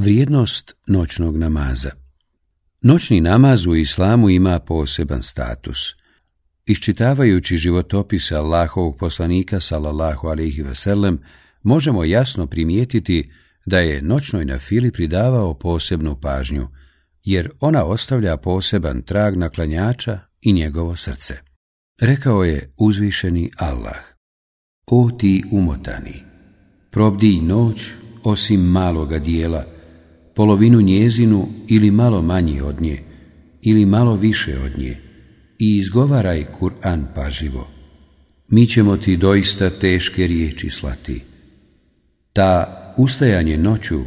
Vrijednost noćnog namaza Noćni namaz u islamu ima poseban status. Iščitavajući životopis Allahovog poslanika, salallahu alaihi veselem, možemo jasno primijetiti da je noćnoj na fili pridavao posebnu pažnju, jer ona ostavlja poseban trag klanjača i njegovo srce. Rekao je uzvišeni Allah, O ti umotani, probdi noć osim maloga dijela, polovinu njezinu ili malo manji od nje, ili malo više od nje, i izgovaraj Kur'an paživo. Mi ćemo ti doista teške riječi slati. Ta ustajanje noću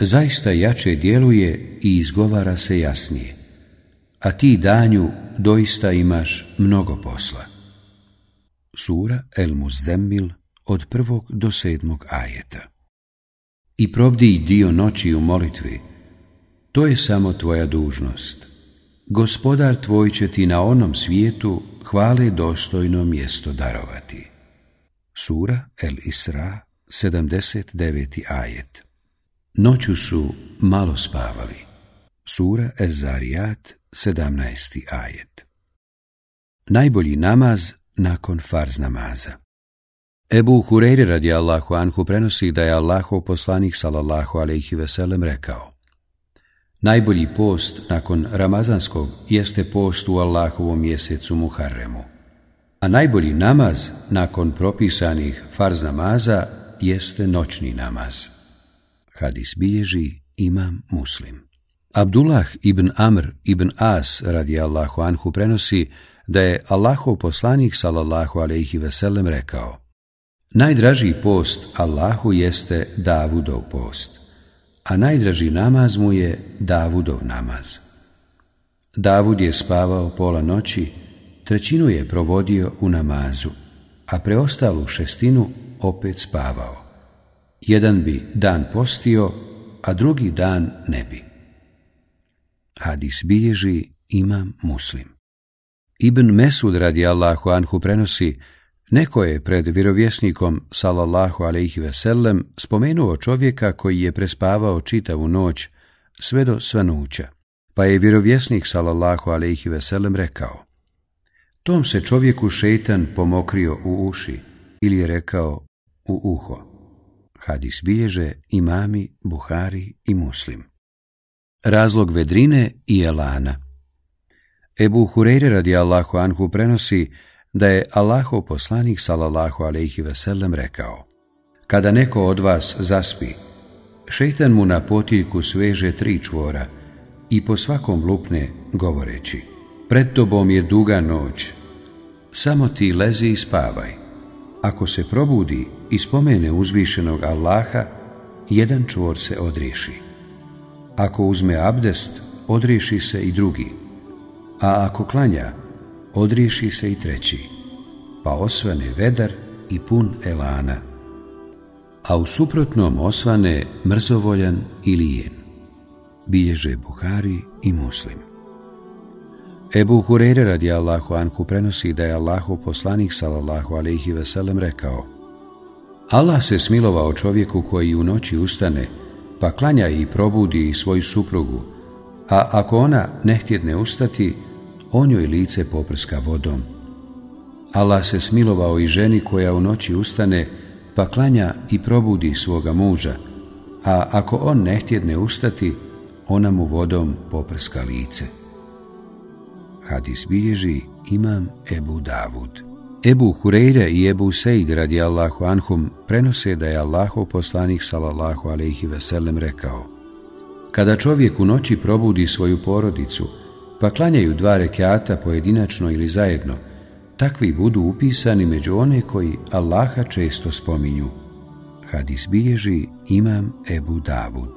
zaista jače djeluje i izgovara se jasnije, a ti danju doista imaš mnogo posla. Sura El Muzzemmil od prvog do sedmog ajeta i probdi dio noći u molitvi, to je samo tvoja dužnost. Gospodar tvoj će ti na onom svijetu hvale dostojno mjesto darovati. Sura El Isra, 79. ajet Noću su malo spavali. Sura Ez Zarijat, 17. ajet Najbolji namaz nakon farz namaza. Ebu Hureyri radi Allahu Anhu prenosi da je Allahov poslanik salallahu alaihi veselem rekao Najbolji post nakon Ramazanskog jeste post u Allahovom mjesecu Muharremu, a najbolji namaz nakon propisanih farz namaza jeste noćni namaz. Hadis bilježi imam muslim. Abdullah ibn Amr ibn As radi Allahu Anhu prenosi da je Allahov poslanik salallahu alaihi veselem rekao Najdraži post Allahu jeste Davudov post, a najdraži namaz mu je Davudov namaz. Davud je spavao pola noći, trećinu je provodio u namazu, a preostalu šestinu opet spavao. Jedan bi dan postio, a drugi dan ne bi. Hadis bilježi imam muslim. Ibn Mesud radi Allahu Anhu prenosi Neko je pred virovjesnikom, salallahu alaihi veselem, spomenuo čovjeka koji je prespavao čitavu noć, sve do svanuća. Pa je virovjesnik, salallahu alaihi veselem, rekao Tom se čovjeku šeitan pomokrio u uši ili je rekao u uho. Hadis bilježe imami, buhari i muslim. Razlog vedrine i elana Ebu Hureyre radi Allahu Anhu prenosi da je Allahov poslanik sallallahu alejhi ve sellem rekao: Kada neko od vas zaspi, šejtan mu na potiljku sveže tri čvora i po svakom lupne govoreći: Pred tobom je duga noć, samo ti lezi i spavaj. Ako se probudi i spomene uzvišenog Allaha, jedan čvor se odriši Ako uzme abdest, odriši se i drugi. A ako klanja, odriješi se i treći, pa osvane vedar i pun elana, a u suprotnom osvane mrzovoljan i lijen. Bilježe Buhari i Muslim. Ebu Hurere radi Allahu Anku prenosi da je Allahu poslanik salallahu alaihi veselem rekao Allah se smilovao čovjeku koji u noći ustane, pa klanja i probudi i svoju suprugu, a ako ona ne htjedne ustati, on joj lice poprska vodom. Allah se smilovao i ženi koja u noći ustane, pa klanja i probudi svoga muža, a ako on ne htjedne ustati, ona mu vodom poprska lice. Hadis bilježi imam Ebu Davud. Ebu Hureyre i Ebu Sejd radi Allahu anhum prenose da je Allahov poslanik salallahu alaihi veselem rekao Kada čovjek u noći probudi svoju porodicu, pa klanjaju dva rekiata pojedinačno ili zajedno, takvi budu upisani među one koji Allaha često spominju. Hadis bilježi imam Ebu Davud.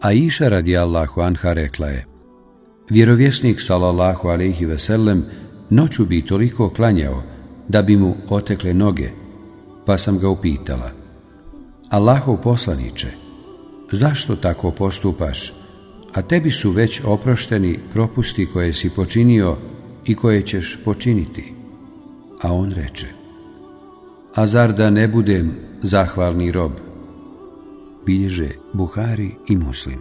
A iša radi Allahu Anha rekla je, vjerovjesnik salallahu alaihi veselem noću bi toliko klanjao da bi mu otekle noge, pa sam ga upitala, Allahov poslaniče, zašto tako postupaš? a tebi su već oprošteni propusti koje si počinio i koje ćeš počiniti. A on reče, a zar da ne budem zahvalni rob? Bilježe Buhari i Muslim.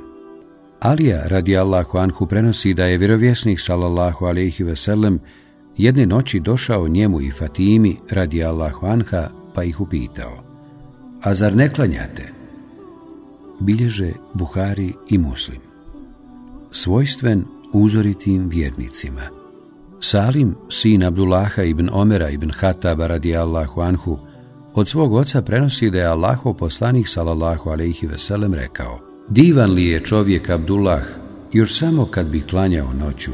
Alija radi Allahu Anhu prenosi da je vjerovjesnik sallallahu alaihi veselem jedne noći došao njemu i Fatimi radi Allahu Anha pa ih upitao A zar ne klanjate? Bilježe Buhari i Muslim svojstven uzoritim vjernicima. Salim, sin Abdullaha ibn Omera ibn Hataba radi Allahu Anhu, od svog oca prenosi da je Allaho poslanik salallahu alaihi veselem rekao Divan li je čovjek Abdullah, još samo kad bi klanjao noću.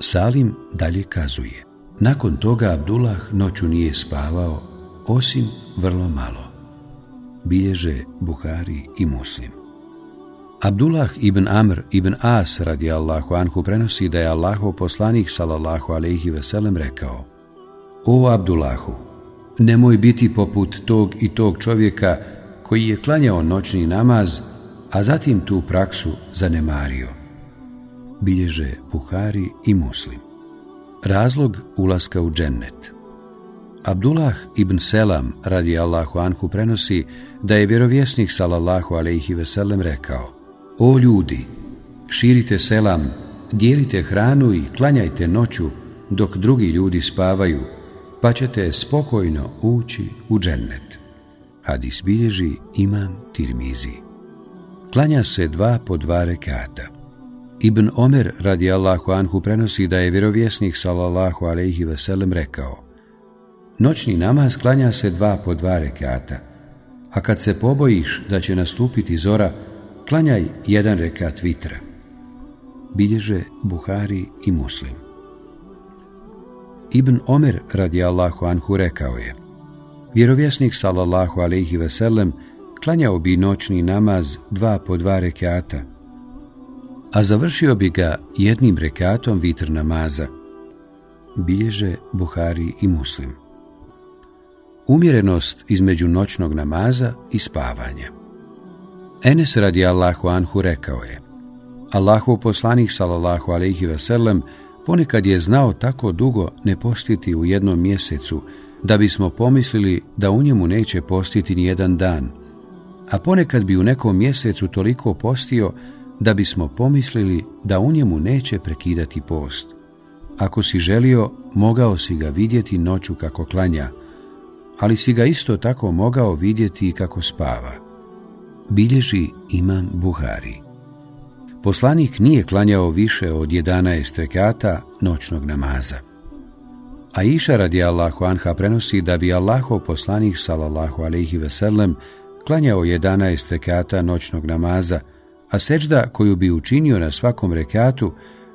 Salim dalje kazuje. Nakon toga Abdullah noću nije spavao, osim vrlo malo. Bilježe Buhari i Muslim. Abdullah ibn Amr ibn As radi Allahu Anhu prenosi da je Allahov poslanik salallahu alaihi veselem rekao O Abdullahu, nemoj biti poput tog i tog čovjeka koji je klanjao noćni namaz, a zatim tu praksu zanemario. Bilježe Buhari i Muslim. Razlog ulaska u džennet. Abdullah ibn Selam radi Allahu Anhu prenosi da je vjerovjesnik salallahu alaihi veselem rekao o ljudi, širite selam, dijelite hranu i klanjajte noću dok drugi ljudi spavaju, pa ćete spokojno ući u džennet. Hadis bilježi imam tirmizi. Klanja se dva po dva rekata. Ibn Omer radi Allahu anhu prenosi da je vjerovjesnik sallallahu alaihi veselem rekao Noćni namaz klanja se dva po dva rekata, a kad se pobojiš da će nastupiti zora, klanjaj jedan rekat vitra. Bilježe Buhari i Muslim. Ibn Omer radi Allahu Anhu rekao je Vjerovjesnik sallallahu alaihi veselem klanjao bi noćni namaz dva po dva rekata, a završio bi ga jednim rekatom vitr namaza. Bilježe Buhari i Muslim. Umjerenost između noćnog namaza i spavanja. Enes radi Allahu Anhu rekao je Allahu poslanik sallallahu alaihi veselem ponekad je znao tako dugo ne postiti u jednom mjesecu da bismo pomislili da u njemu neće postiti ni jedan dan, a ponekad bi u nekom mjesecu toliko postio da bismo pomislili da u njemu neće prekidati post. Ako si želio, mogao si ga vidjeti noću kako klanja, ali si ga isto tako mogao vidjeti i kako spava bilježi imam Buhari. Poslanik nije klanjao više od 11 rekata noćnog namaza. A iša radi Allahu Anha prenosi da bi Allaho poslanik salallahu alaihi veselem klanjao 11 rekata noćnog namaza, a seđda koju bi učinio na svakom rekatu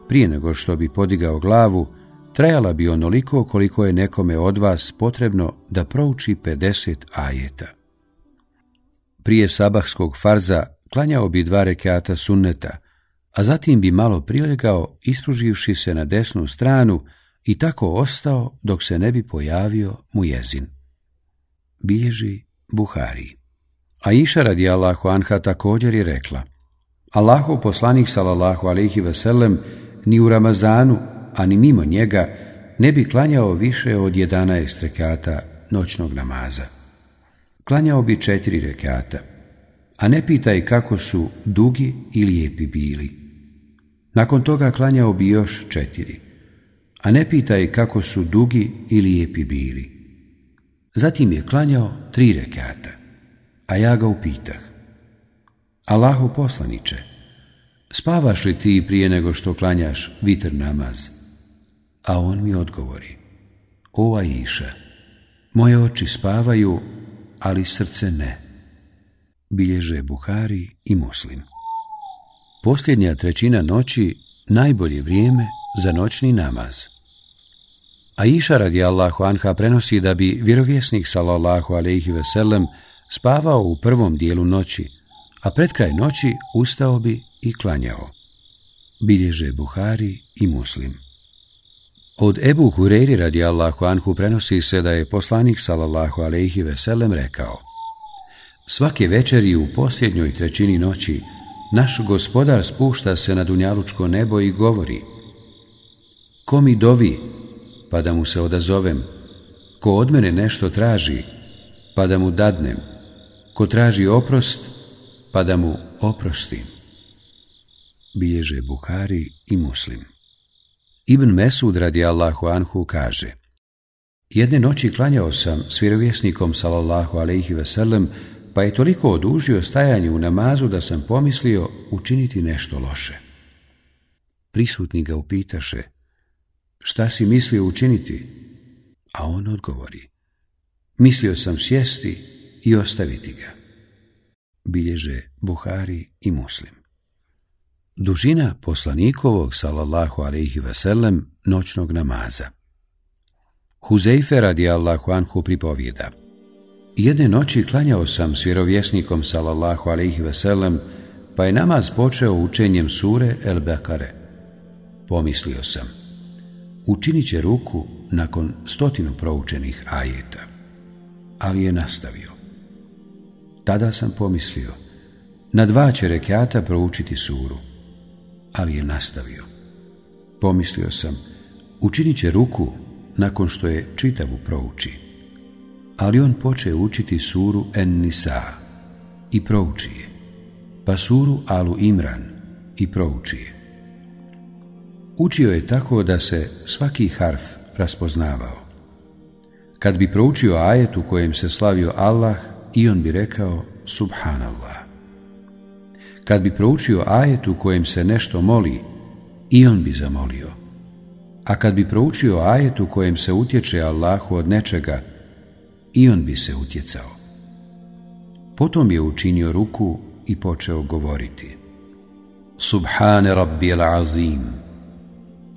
prije nego što bi podigao glavu, trajala bi onoliko koliko je nekome od vas potrebno da prouči 50 ajeta. Prije sabahskog farza klanjao bi dva rekata sunneta, a zatim bi malo prilegao ispruživši se na desnu stranu i tako ostao dok se ne bi pojavio mu jezin. Bilježi Buhari. A iša radi Allahu Anha također je rekla Allahu poslanik salallahu alaihi veselem ni u Ramazanu, ani mimo njega, ne bi klanjao više od 11 rekata noćnog namaza klanjao bi četiri rekata, a ne pitaj kako su dugi i lijepi bili. Nakon toga klanjao bi još četiri, a ne pitaj kako su dugi i lijepi bili. Zatim je klanjao tri rekata, a ja ga upitah. Allahu poslaniče, spavaš li ti prije nego što klanjaš vitr namaz? A on mi odgovori, ova Iša, moje oči spavaju ali srce ne. Bilježe Buhari i Muslim. Posljednja trećina noći najbolje vrijeme za noćni namaz. A iša radi Allahu Anha prenosi da bi vjerovjesnik sallallahu alaihi veselem spavao u prvom dijelu noći, a pred kraj noći ustao bi i klanjao. Bilježe Buhari i Muslim. Od Ebu Hureyri radijallahu anhu prenosi se da je poslanik sallallahu alaihi veselem rekao Svake večeri u posljednjoj trećini noći naš gospodar spušta se na dunjalučko nebo i govori Ko mi dovi, pa da mu se odazovem, ko od mene nešto traži, pa da mu dadnem, ko traži oprost, pa da mu oprostim. Bilježe Buhari i Muslim. Ibn Mesud radi Allahu Anhu kaže Jedne noći klanjao sam s vjerovjesnikom sallallahu alaihi veselem, pa je toliko odužio stajanje u namazu da sam pomislio učiniti nešto loše. Prisutni ga upitaše, šta si mislio učiniti? A on odgovori, mislio sam sjesti i ostaviti ga. Bilježe Buhari i Muslim. Dužina poslanikovog, salallahu alaihi veselem, noćnog namaza. Huzeife radi Allahu anhu pripovjeda. Jedne noći klanjao sam s vjerovjesnikom, salallahu alaihi veselem, pa je namaz počeo učenjem sure El Bekare. Pomislio sam, učinit će ruku nakon stotinu proučenih ajeta. Ali je nastavio. Tada sam pomislio, na dva će rekjata proučiti suru ali je nastavio. Pomislio sam, učinit će ruku nakon što je čitavu prouči. Ali on poče učiti suru En-Nisa i prouči je, pa suru Alu Imran i prouči je. Učio je tako da se svaki harf raspoznavao. Kad bi proučio ajet u kojem se slavio Allah, i on bi rekao Subhanallah. Kad bi proučio ajet u kojem se nešto moli, i on bi zamolio. A kad bi proučio ajet u kojem se utječe Allahu od nečega, i on bi se utjecao. Potom je učinio ruku i počeo govoriti. Subhane Rabbil Azim,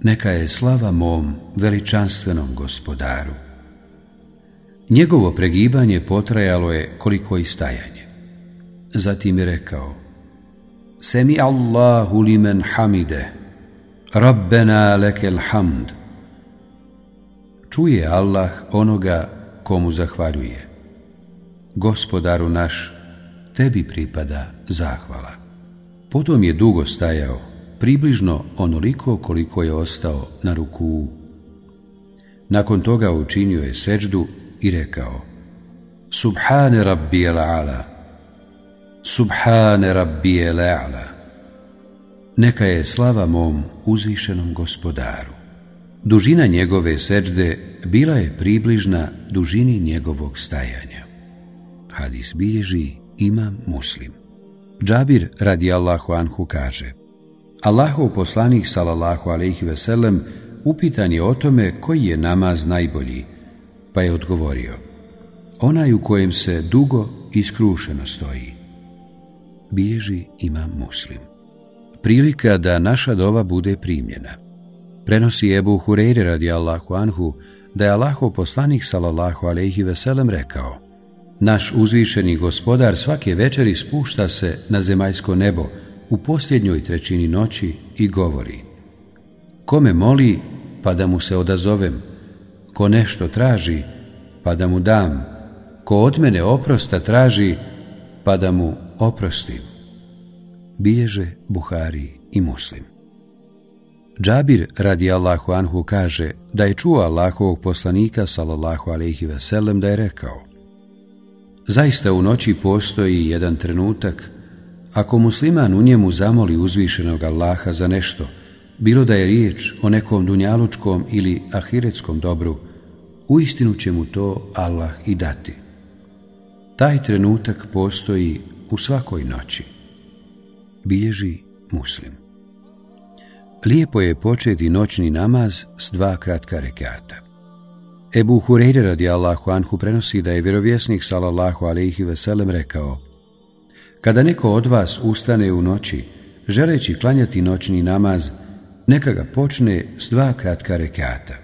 neka je slava mom veličanstvenom gospodaru. Njegovo pregibanje potrajalo je koliko i stajanje. Zatim je rekao, سمع الله لمن حمده Rabbena lekel hamd Čuje Allah onoga komu zahvaljuje Gospodaru naš, tebi pripada zahvala Potom je dugo stajao, približno onoliko koliko je ostao na ruku Nakon toga učinio je seđdu i rekao Subhane rabbi ala Subhane rabbije le'ala. Neka je slava mom uzvišenom gospodaru. Dužina njegove seđde bila je približna dužini njegovog stajanja. Hadis bilježi ima muslim. Džabir radi Allahu anhu kaže Allahov poslanik salallahu alaihi veselem upitan je o tome koji je namaz najbolji, pa je odgovorio Onaj u kojem se dugo i skrušeno stoji bilježi ima muslim. Prilika da naša dova bude primljena. Prenosi Ebu Hureyre radi Allahu Anhu da je Allaho poslanik salallahu alaihi veselem rekao Naš uzvišeni gospodar svake večeri spušta se na zemaljsko nebo u posljednjoj trećini noći i govori Kome moli, pa da mu se odazovem, ko nešto traži, pa da mu dam, ko od mene oprosta traži, pa da mu oprostim. Bilježe Buhari i Muslim. Džabir radi Allahu Anhu kaže da je čuo Allahovog poslanika sallallahu alaihi veselem da je rekao Zaista u noći postoji jedan trenutak ako musliman u njemu zamoli uzvišenog Allaha za nešto, bilo da je riječ o nekom dunjalučkom ili ahiretskom dobru, uistinu će mu to Allah i dati. Taj trenutak postoji u svakoj noći. Bilježi muslim. Lijepo je početi noćni namaz s dva kratka rekata. Ebu Hureyre radi Allahu Anhu prenosi da je vjerovjesnik salallahu alaihi veselem rekao Kada neko od vas ustane u noći, želeći klanjati noćni namaz, neka ga počne s dva kratka rekata.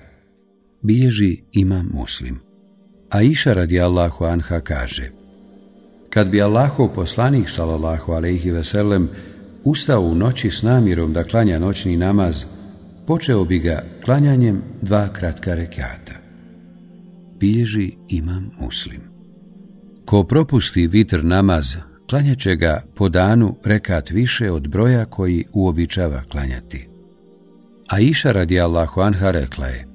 Bilježi ima muslim. A Iša radi Allahu Anha kaže – kad bi Allahov poslanik sallallahu alejhi ve sellem ustao u noći s namjerom da klanja noćni namaz, počeo bi ga klanjanjem dva kratka rekata. Bilježi imam muslim. Ko propusti vitr namaz, klanjat ga po danu rekat više od broja koji uobičava klanjati. A Iša radi Allahu Anha rekla je,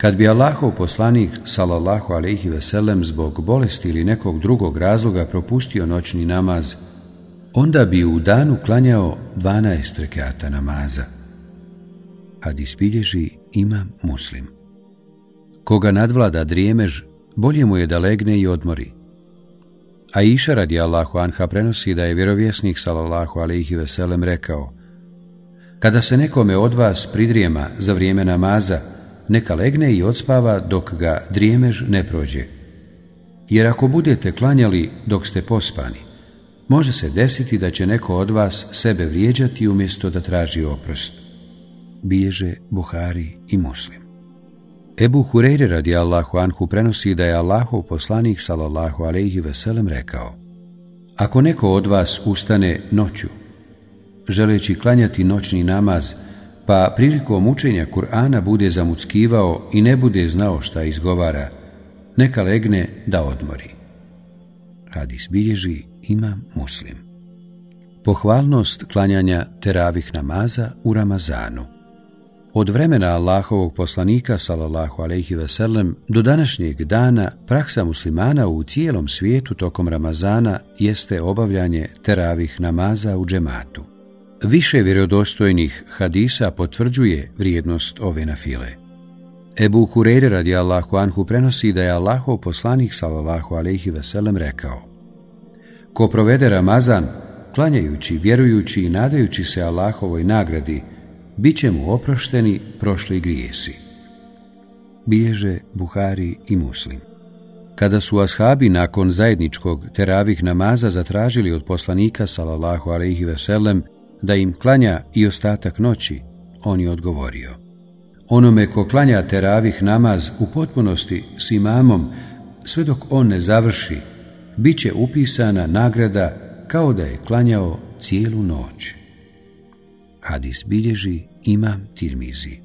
kad bi Allahov poslanik, salallahu alaihi veselem, zbog bolesti ili nekog drugog razloga propustio noćni namaz, onda bi u danu klanjao 12 rekata namaza. A bilježi ima muslim. Koga nadvlada drijemež, bolje mu je da legne i odmori. A iša radi Allahu Anha prenosi da je vjerovjesnik salallahu alaihi veselem rekao Kada se nekome od vas pridrijema za vrijeme namaza, neka legne i odspava dok ga drijemež ne prođe. Jer ako budete klanjali dok ste pospani, može se desiti da će neko od vas sebe vrijeđati umjesto da traži oprost. Biježe Buhari i Muslim. Ebu Hureyre radi Allahu Anhu prenosi da je Allahov poslanik sallallahu alaihi veselem rekao Ako neko od vas ustane noću, želeći klanjati noćni namaz, pa prilikom učenja Kur'ana bude zamuckivao i ne bude znao šta izgovara, neka legne da odmori. Hadis bilježi ima muslim. Pohvalnost klanjanja teravih namaza u Ramazanu. Od vremena Allahovog poslanika sallallahu alejhi veselem do današnjeg dana praksa muslimana u cijelom svijetu tokom Ramazana jeste obavljanje teravih namaza u džematu. Više vjerodostojnih hadisa potvrđuje vrijednost ove nafile. Ebu Kureyre radi Allahu Anhu prenosi da je Allahov poslanik sallallahu alaihi veselem rekao Ko provede Ramazan, klanjajući, vjerujući i nadajući se Allahovoj nagradi, bit će mu oprošteni prošli grijesi. Biježe Buhari i Muslim. Kada su ashabi nakon zajedničkog teravih namaza zatražili od poslanika sallallahu alaihi veselem da im klanja i ostatak noći, on je odgovorio. Onome ko klanja teravih namaz u potpunosti s imamom, sve dok on ne završi, bit će upisana nagrada kao da je klanjao cijelu noć. Hadis bilježi imam Tirmizi.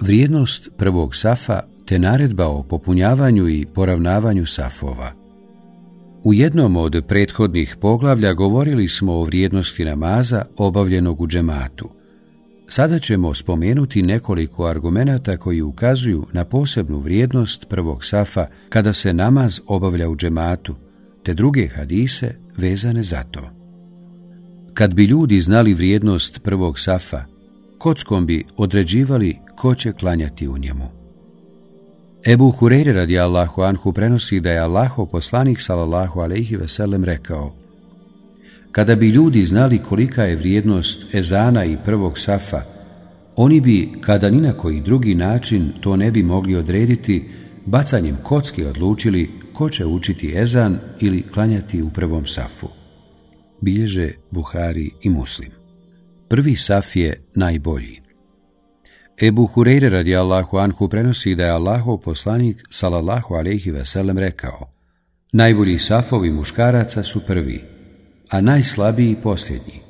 Vrijednost prvog safa te naredba o popunjavanju i poravnavanju safova – u jednom od prethodnih poglavlja govorili smo o vrijednosti namaza obavljenog u džematu. Sada ćemo spomenuti nekoliko argumenata koji ukazuju na posebnu vrijednost prvog safa kada se namaz obavlja u džematu, te druge hadise vezane za to. Kad bi ljudi znali vrijednost prvog safa, kockom bi određivali ko će klanjati u njemu. Ebu radi Allahu anhu prenosi da je Allaho poslanik salallahu alaihi veselem rekao Kada bi ljudi znali kolika je vrijednost Ezana i prvog Safa, oni bi, kada ni na koji drugi način to ne bi mogli odrediti, bacanjem kocki odlučili ko će učiti Ezan ili klanjati u prvom Safu. Bilježe Buhari i Muslim. Prvi Saf je najbolji. Ebu Hureyre radijallahu anhu prenosi da je Allahov poslanik salallahu alaihi veselem rekao Najbolji safovi muškaraca su prvi, a najslabiji posljednji.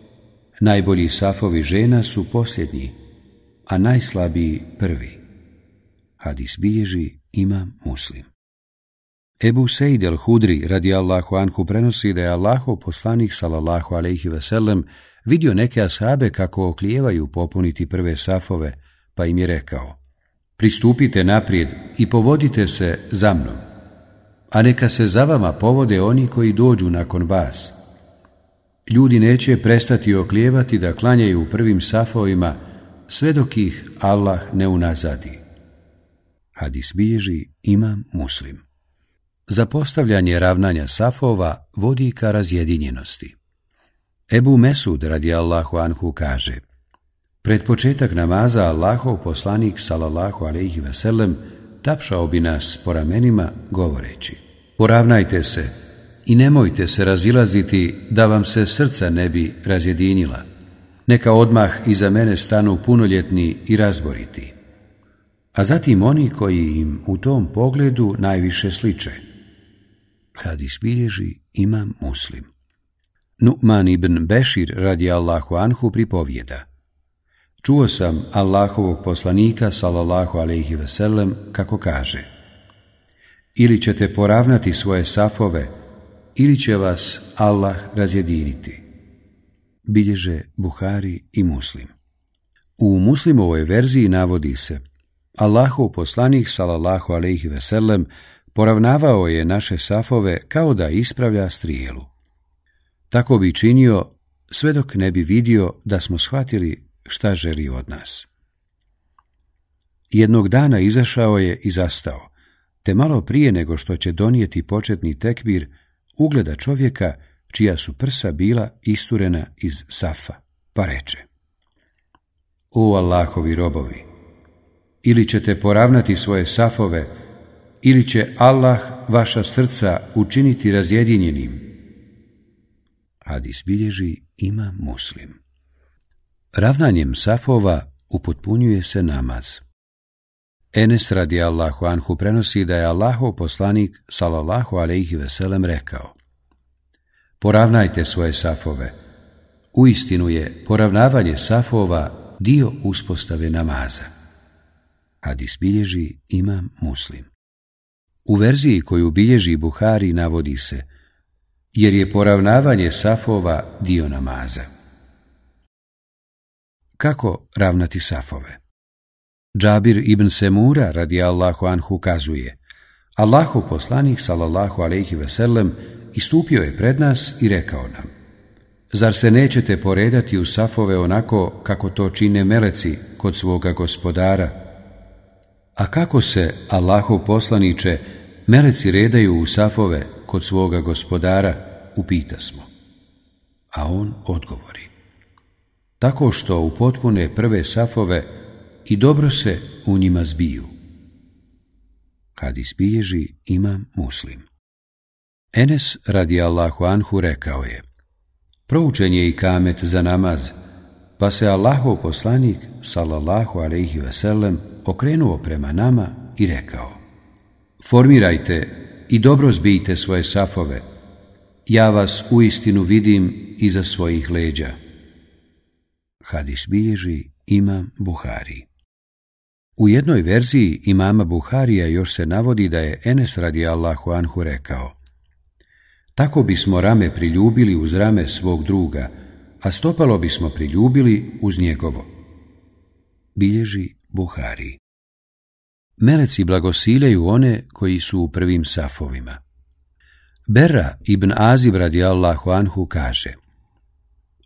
Najbolji safovi žena su posljednji, a najslabiji prvi. Hadis bilježi ima muslim. Ebu Sejd hudri radijallahu anhu prenosi da je Allahov poslanik salallahu alaihi veselem vidio neke ashabe kako oklijevaju popuniti prve safove, pa im je rekao, pristupite naprijed i povodite se za mnom, a neka se za vama povode oni koji dođu nakon vas. Ljudi neće prestati oklijevati da klanjaju u prvim safovima, sve dok ih Allah ne unazadi. Hadis bilježi imam muslim. Za postavljanje ravnanja safova vodi ka razjedinjenosti. Ebu Mesud radi Allahu Anhu kaže – Pred početak namaza Allahov poslanik salallahu alaihi veselem tapšao bi nas po ramenima govoreći Poravnajte se i nemojte se razilaziti da vam se srca ne bi razjedinila. Neka odmah iza mene stanu punoljetni i razboriti. A zatim oni koji im u tom pogledu najviše sliče. Hadis bilježi imam muslim. Nu'man ibn Bešir radi Allahu Anhu pripovjeda. Čuo sam Allahovog poslanika sallallahu alejhi veselem, kako kaže: Ili ćete poravnati svoje safove, ili će vas Allah razjediniti. Bilježe Buhari i Muslim. U Muslimovoj verziji navodi se: Allahov poslanik sallallahu alejhi Veselem poravnavao je naše safove kao da ispravlja strijelu. Tako bi činio sve dok ne bi vidio da smo shvatili šta želi od nas. Jednog dana izašao je i zastao, te malo prije nego što će donijeti početni tekbir, ugleda čovjeka čija su prsa bila isturena iz safa, pa reče. O Allahovi robovi, ili ćete poravnati svoje safove, ili će Allah vaša srca učiniti razjedinjenim. Hadis bilježi ima muslim. Ravnanjem safova upotpunjuje se namaz. Enes radi Allahu Anhu prenosi da je Allahov poslanik salallahu alaihi veselem rekao Poravnajte svoje safove. Uistinu je poravnavanje safova dio uspostave namaza. Hadis bilježi imam muslim. U verziji koju bilježi Buhari navodi se, jer je poravnavanje safova dio namaza kako ravnati safove. Džabir ibn Semura radi Allahu anhu kazuje Allahu poslanik salallahu alaihi veselem istupio je pred nas i rekao nam Zar se nećete poredati u safove onako kako to čine meleci kod svoga gospodara? A kako se, Allahov poslaniče, meleci redaju u safove kod svoga gospodara, upita smo. A on odgovori tako što u potpune prve safove i dobro se u njima zbiju. Kad ispiježi imam muslim. Enes radi Allahu Anhu rekao je Proučen je i kamet za namaz, pa se Allahov poslanik, salallahu alaihi veselem, okrenuo prema nama i rekao Formirajte i dobro zbijte svoje safove, ja vas u istinu vidim iza svojih leđa. Hadis bilježi Imam Buhari. U jednoj verziji imama Buharija još se navodi da je Enes radi Allahu Anhu rekao Tako bismo rame priljubili uz rame svog druga, a stopalo bismo priljubili uz njegovo. Bilježi Buhari. Meleci blagosiljaju one koji su u prvim safovima. Berra ibn Azib radi Allahu Anhu kaže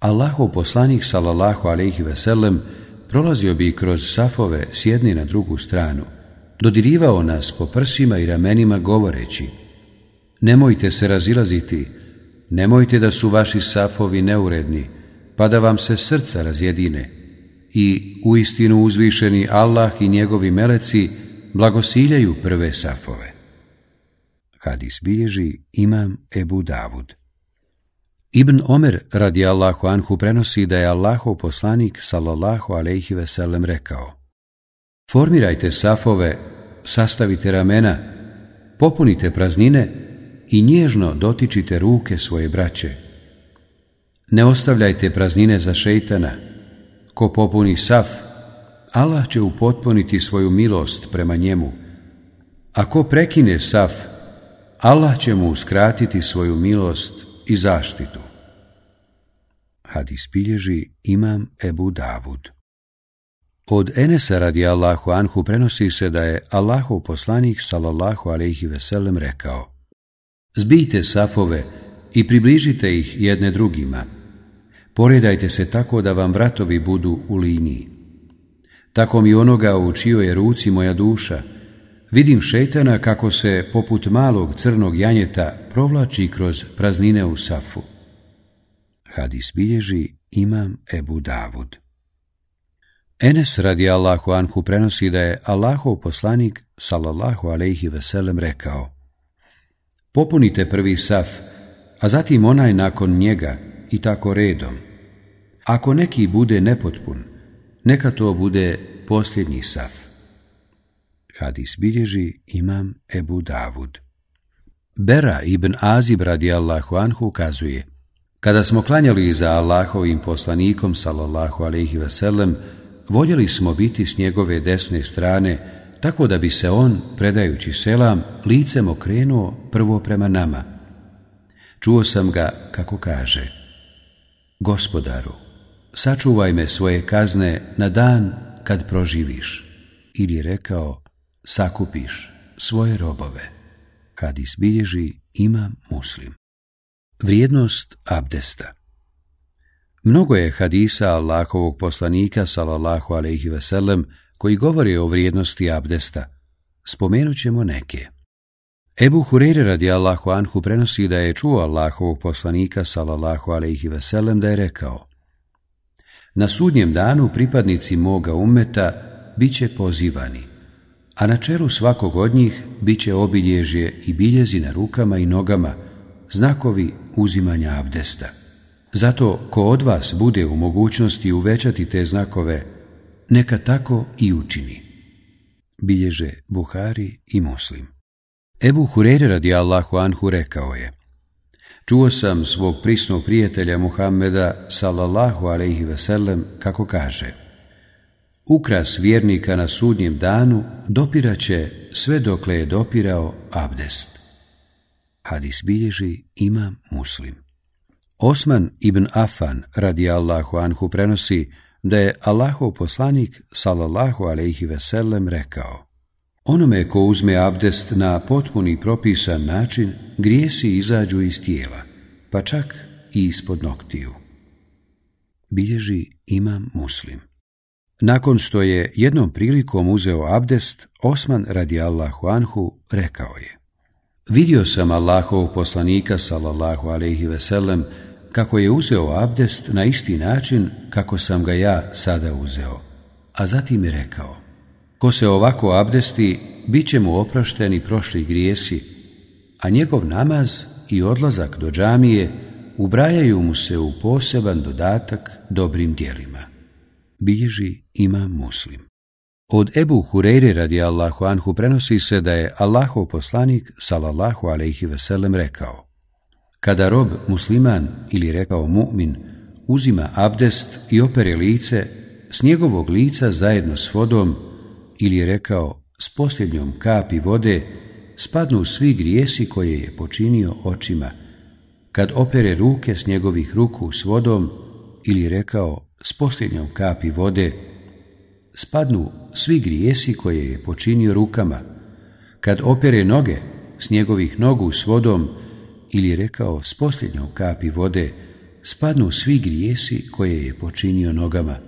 Allahov poslanik sallallahu alejhi ve sellem prolazio bi kroz safove s jedne na drugu stranu, dodirivao nas po prsima i ramenima govoreći: Nemojte se razilaziti, nemojte da su vaši safovi neuredni, pa da vam se srca razjedine. I uistinu uzvišeni Allah i njegovi meleci blagosiljaju prve safove. Hadis bilježi Imam Ebu Davud. Ibn Omer radi Allahu Anhu prenosi da je Allahov poslanik sallallahu ve sellem rekao Formirajte safove, sastavite ramena, popunite praznine i nježno dotičite ruke svoje braće. Ne ostavljajte praznine za šeitana. Ko popuni saf, Allah će upotpuniti svoju milost prema njemu. A ko prekine saf, Allah će mu uskratiti svoju milost i zaštitu hadis bilježi imam Ebu Davud. Od Enesa radi Allahu Anhu prenosi se da je Allahu poslanik sallallahu alaihi veselem rekao Zbijte safove i približite ih jedne drugima. Poredajte se tako da vam vratovi budu u liniji. Tako mi onoga u čijoj je ruci moja duša. Vidim šetana kako se poput malog crnog janjeta provlači kroz praznine u safu. Hadis bilježi Imam Ebu Davud. Enes radi Allahu Anhu prenosi da je Allahov poslanik, salallahu alaihi veselem, rekao Popunite prvi saf, a zatim onaj nakon njega i tako redom. Ako neki bude nepotpun, neka to bude posljednji saf. Hadis bilježi Imam Ebu Davud. Bera ibn Azib radi Allahu Anhu kazuje – kada smo klanjali za Allahovim poslanikom, salallahu alaihi veselem, voljeli smo biti s njegove desne strane, tako da bi se on, predajući selam, licem okrenuo prvo prema nama. Čuo sam ga kako kaže, Gospodaru, sačuvaj me svoje kazne na dan kad proživiš, ili je rekao, sakupiš svoje robove, kad izbilježi imam muslim. Vrijednost abdesta Mnogo je hadisa Allahovog poslanika, salallahu alaihi veselem, koji govori o vrijednosti abdesta. Spomenut ćemo neke. Ebu Hureyre radi Allahu Anhu prenosi da je čuo Allahovog poslanika, salallahu alaihi veselem, da je rekao Na sudnjem danu pripadnici moga umeta bit će pozivani, a na čelu svakog od njih bit će obilježje i biljezi na rukama i nogama, znakovi uzimanja abdesta. Zato ko od vas bude u mogućnosti uvećati te znakove, neka tako i učini. Bilježe Buhari i Muslim. Ebu Hureyre radi Allahu Anhu rekao je Čuo sam svog prisnog prijatelja Muhammeda sallallahu alaihi veselem kako kaže Ukras vjernika na sudnjem danu dopiraće sve dokle je dopirao abdest. Hadis bilježi imam muslim. Osman ibn Afan radi Allahu anhu prenosi da je Allahov poslanik sallallahu alaihi veselem rekao Onome ko uzme abdest na potpuni propisan način, grijesi izađu iz tijela, pa čak i ispod noktiju. Bilježi imam muslim. Nakon što je jednom prilikom uzeo abdest, Osman radi Allahu anhu rekao je Vidio sam Allahov poslanika sallallahu alejhi ve sellem kako je uzeo abdest na isti način kako sam ga ja sada uzeo. A zatim je rekao: Ko se ovako abdesti, bit će mu oprašteni prošli grijesi, a njegov namaz i odlazak do džamije ubrajaju mu se u poseban dodatak dobrim djelima. Bilježi ima muslim. Od Ebu Hureyre Allahu anhu prenosi se da je Allahov poslanik salallahu alaihi veselem rekao Kada rob musliman ili rekao mu'min uzima abdest i opere lice s njegovog lica zajedno s vodom ili rekao s posljednjom kapi vode spadnu svi grijesi koje je počinio očima kad opere ruke s njegovih ruku s vodom ili rekao s posljednjom kapi vode spadnu svi grijesi koje je počinio rukama, kad opere noge s njegovih nogu s vodom ili rekao s posljednjom kapi vode, spadnu svi grijesi koje je počinio nogama.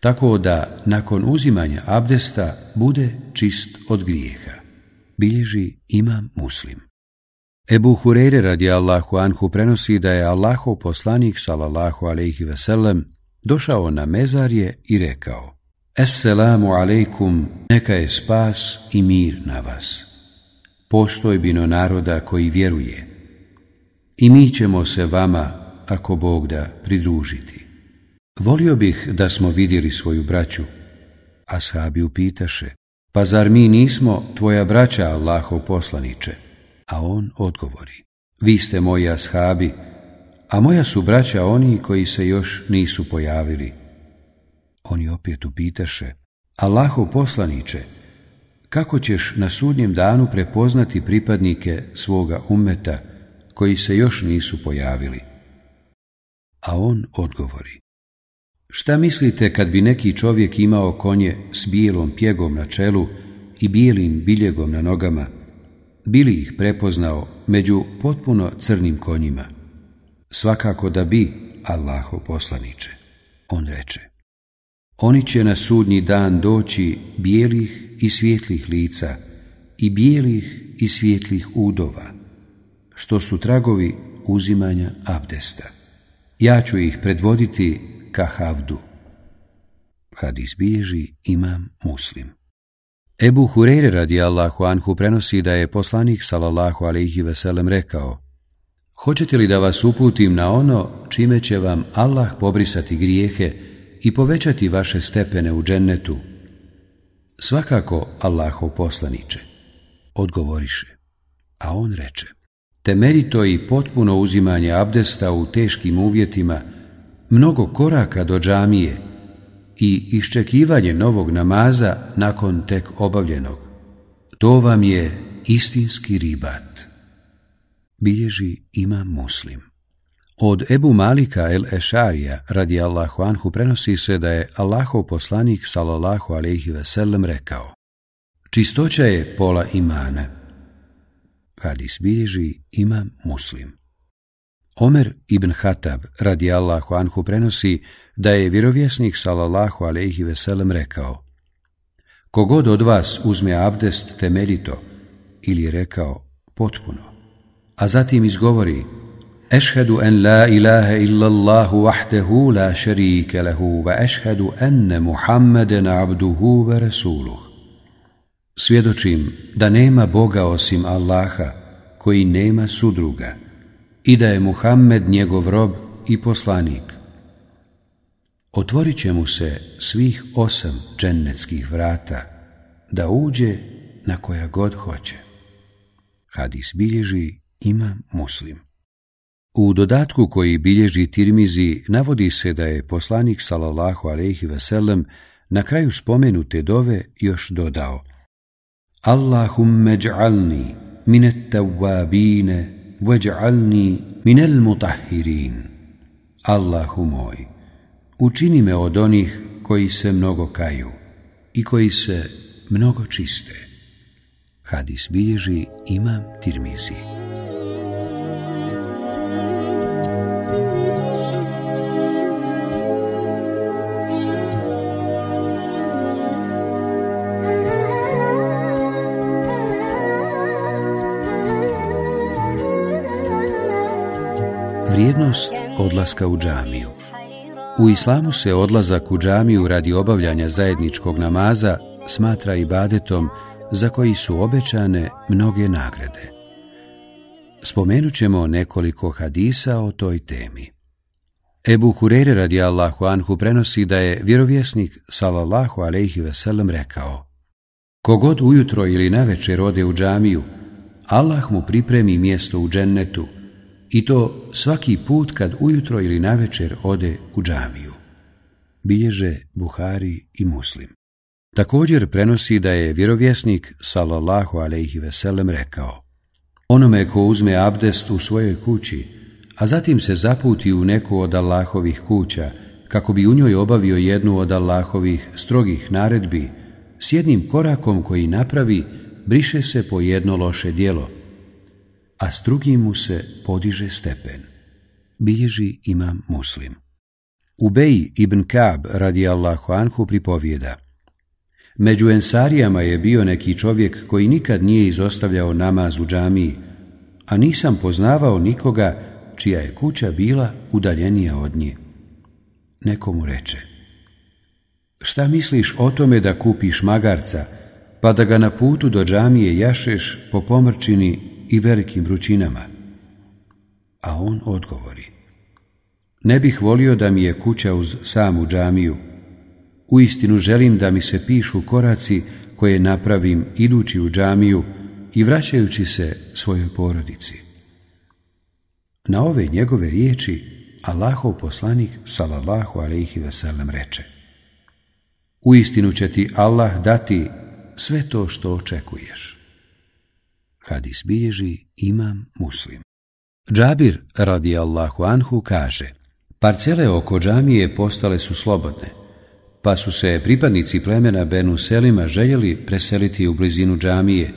Tako da nakon uzimanja abdesta bude čist od grijeha. Bilježi imam muslim. Ebu Hureyre radi Allahu Anhu prenosi da je Allahov poslanik salallahu alaihi veselem došao na mezarje i rekao Esselamu alejkum, neka je spas i mir na vas. bino naroda koji vjeruje. I mi ćemo se vama, ako Bog da, pridružiti. Volio bih da smo vidjeli svoju braću. Ashabi upitaše, pa zar mi nismo tvoja braća, Allahov poslaniče? A on odgovori, vi ste moji ashabi, a moja su braća oni koji se još nisu pojavili oni opet upitaše, Allahov poslaniče, kako ćeš na sudnjem danu prepoznati pripadnike svoga umeta, koji se još nisu pojavili? A on odgovori, šta mislite kad bi neki čovjek imao konje s bijelom pjegom na čelu i bijelim biljegom na nogama, bili ih prepoznao među potpuno crnim konjima? Svakako da bi, Allaho poslaniče, on reče. Oni će na sudnji dan doći bijelih i svijetlih lica i bijelih i svijetlih udova, što su tragovi uzimanja abdesta. Ja ću ih predvoditi ka havdu. Kad izbježi imam muslim. Ebu Hureyre radi Allahu Anhu prenosi da je poslanik salallahu alaihi veselem rekao Hoćete li da vas uputim na ono čime će vam Allah pobrisati grijehe i povećati vaše stepene u džennetu? Svakako, Allahov poslaniče, odgovoriše. A on reče, temerito i potpuno uzimanje abdesta u teškim uvjetima, mnogo koraka do džamije i iščekivanje novog namaza nakon tek obavljenog. To vam je istinski ribat. Bilježi ima muslim. Od Ebu Malika el Ešarija radi Allahu Anhu prenosi se da je Allahov poslanik salallahu alaihi veselem rekao Čistoća je pola imana. Hadis bilježi ima muslim. Omer ibn Hatab radi Allahu Anhu prenosi da je vjerovjesnik salallahu alaihi veselem rekao Kogod od vas uzme abdest temeljito ili je rekao potpuno, a zatim izgovori اشهد ان لا اله الا الله وحده لا شريك له واشهد ان محمدا عبده svjedočim da nema boga osim Allaha koji nema sudruga i da je Muhammed njegov rob i poslanik otvorit će mu se svih osam džennetskih vrata da uđe na koja god hoće hadis bilježi ima muslim u dodatku koji bilježi Tirmizi navodi se da je poslanik salallahu alaihi veselem na kraju spomenute dove još dodao Allahumme min minet tawabine waj'alni minel mutahirin Allahu moj, učini me od onih koji se mnogo kaju i koji se mnogo čiste. Hadis bilježi imam Tirmizi. Vrijednost odlaska u džamiju U islamu se odlazak u džamiju radi obavljanja zajedničkog namaza smatra i badetom za koji su obećane mnoge nagrade. Spomenut ćemo nekoliko hadisa o toj temi. Ebu Hurere radi Allahu Anhu prenosi da je vjerovjesnik salallahu alaihi veselem rekao Kogod ujutro ili navečer ode u džamiju, Allah mu pripremi mjesto u džennetu, i to svaki put kad ujutro ili navečer ode u džamiju. Bilježe Buhari i Muslim. Također prenosi da je vjerovjesnik sallallahu alejhi ve rekao: Onome ko uzme abdest u svojoj kući, a zatim se zaputi u neku od Allahovih kuća kako bi u njoj obavio jednu od Allahovih strogih naredbi, s jednim korakom koji napravi briše se po jedno loše djelo a s drugim mu se podiže stepen. Bilježi imam muslim. Ubej ibn Kab radi Allahu Anhu pripovijeda. Među ensarijama je bio neki čovjek koji nikad nije izostavljao namaz u džamiji, a nisam poznavao nikoga čija je kuća bila udaljenija od nje. Nekomu reče, šta misliš o tome da kupiš magarca, pa da ga na putu do džamije jašeš po pomrčini i velikim vrućinama. A on odgovori, ne bih volio da mi je kuća uz samu džamiju. Uistinu želim da mi se pišu koraci koje napravim idući u džamiju i vraćajući se svojoj porodici. Na ove njegove riječi Allahov poslanik salallahu alaihi veselam reče Uistinu će ti Allah dati sve to što očekuješ. Hadis bilježi imam muslim. Džabir Allahu anhu kaže Parcele oko džamije postale su slobodne, pa su se pripadnici plemena Benu Selima željeli preseliti u blizinu džamije.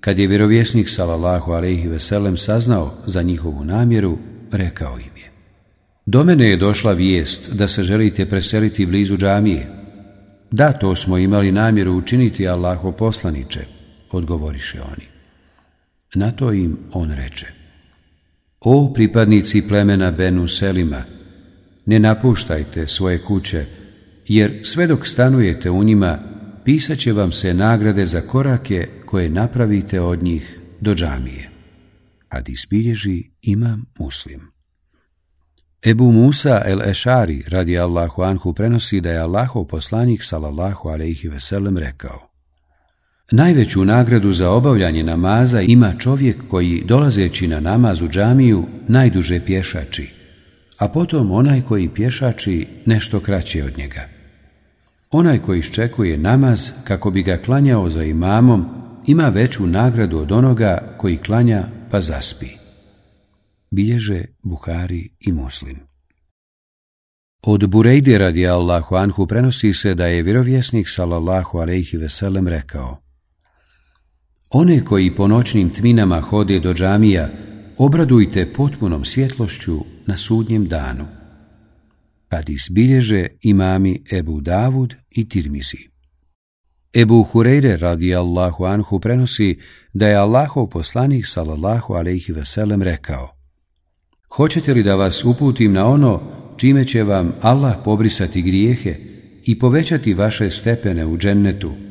Kad je vjerovjesnik salallahu alaihi veselem saznao za njihovu namjeru, rekao im je Do mene je došla vijest da se želite preseliti blizu džamije. Da, to smo imali namjeru učiniti Allaho poslaniče, odgovoriše oni. Na to im on reče, O pripadnici plemena Benu Selima, ne napuštajte svoje kuće, jer sve dok stanujete u njima, pisat će vam se nagrade za korake koje napravite od njih do džamije. Ad ispilježi imam muslim. Ebu Musa el Ešari radi Allahu Anhu prenosi da je Allahov poslanik salallahu alaihi veselem rekao Najveću nagradu za obavljanje namaza ima čovjek koji, dolazeći na namaz u džamiju, najduže pješači, a potom onaj koji pješači nešto kraće od njega. Onaj koji iščekuje namaz kako bi ga klanjao za imamom, ima veću nagradu od onoga koji klanja pa zaspi. Bilježe Buhari i Muslim. Od Burejde radi Allahu Anhu prenosi se da je vjerovjesnik sallallahu ve veselem rekao one koji po noćnim tminama hode do džamija, obradujte potpunom svjetlošću na sudnjem danu. Hadis bilježe imami Ebu Davud i Tirmizi. Ebu Hureyre Allahu anhu prenosi da je Allahov poslanik sallallahu alaihi veselem rekao Hoćete li da vas uputim na ono čime će vam Allah pobrisati grijehe i povećati vaše stepene u džennetu?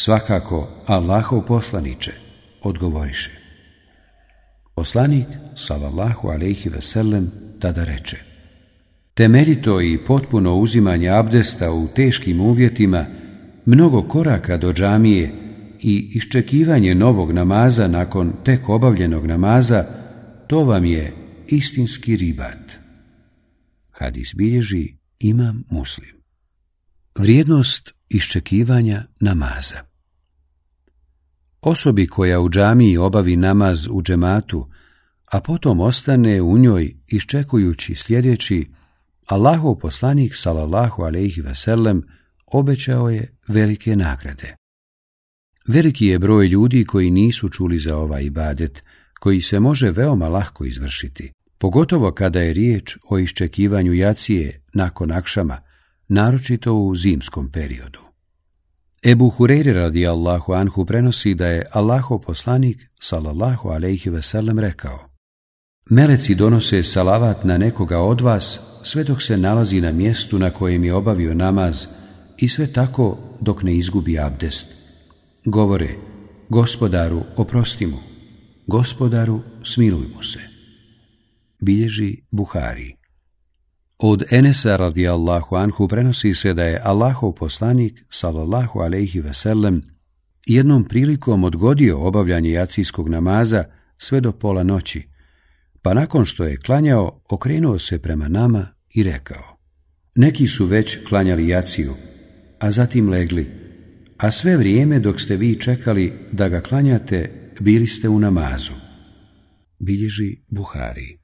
Svakako, Allahov poslaniče, odgovoriše. Poslanik, salallahu alaihi veselem, tada reče. Temeljito i potpuno uzimanje abdesta u teškim uvjetima, mnogo koraka do džamije i iščekivanje novog namaza nakon tek obavljenog namaza, to vam je istinski ribat. Hadis bilježi imam muslim. Vrijednost iščekivanja namaza Osobi koja u džamiji obavi namaz u džematu, a potom ostane u njoj iščekujući sljedeći, Allahov poslanik salallahu alaihi sellem obećao je velike nagrade. Veliki je broj ljudi koji nisu čuli za ovaj ibadet, koji se može veoma lahko izvršiti, pogotovo kada je riječ o iščekivanju jacije nakon akšama, naročito u zimskom periodu. Ebu radi radijallahu anhu prenosi da je Allaho poslanik, salallahu alaihi veselem, rekao Meleci donose salavat na nekoga od vas sve dok se nalazi na mjestu na kojem je obavio namaz i sve tako dok ne izgubi abdest. Govore, gospodaru oprosti mu, gospodaru smiluj mu se. Bilježi Buhari. Od Enesa Allahu anhu prenosi se da je Allahov poslanik, salallahu alaihi veselem, jednom prilikom odgodio obavljanje jacijskog namaza sve do pola noći, pa nakon što je klanjao, okrenuo se prema nama i rekao Neki su već klanjali jaciju, a zatim legli, a sve vrijeme dok ste vi čekali da ga klanjate, bili ste u namazu. Bilježi Buhari.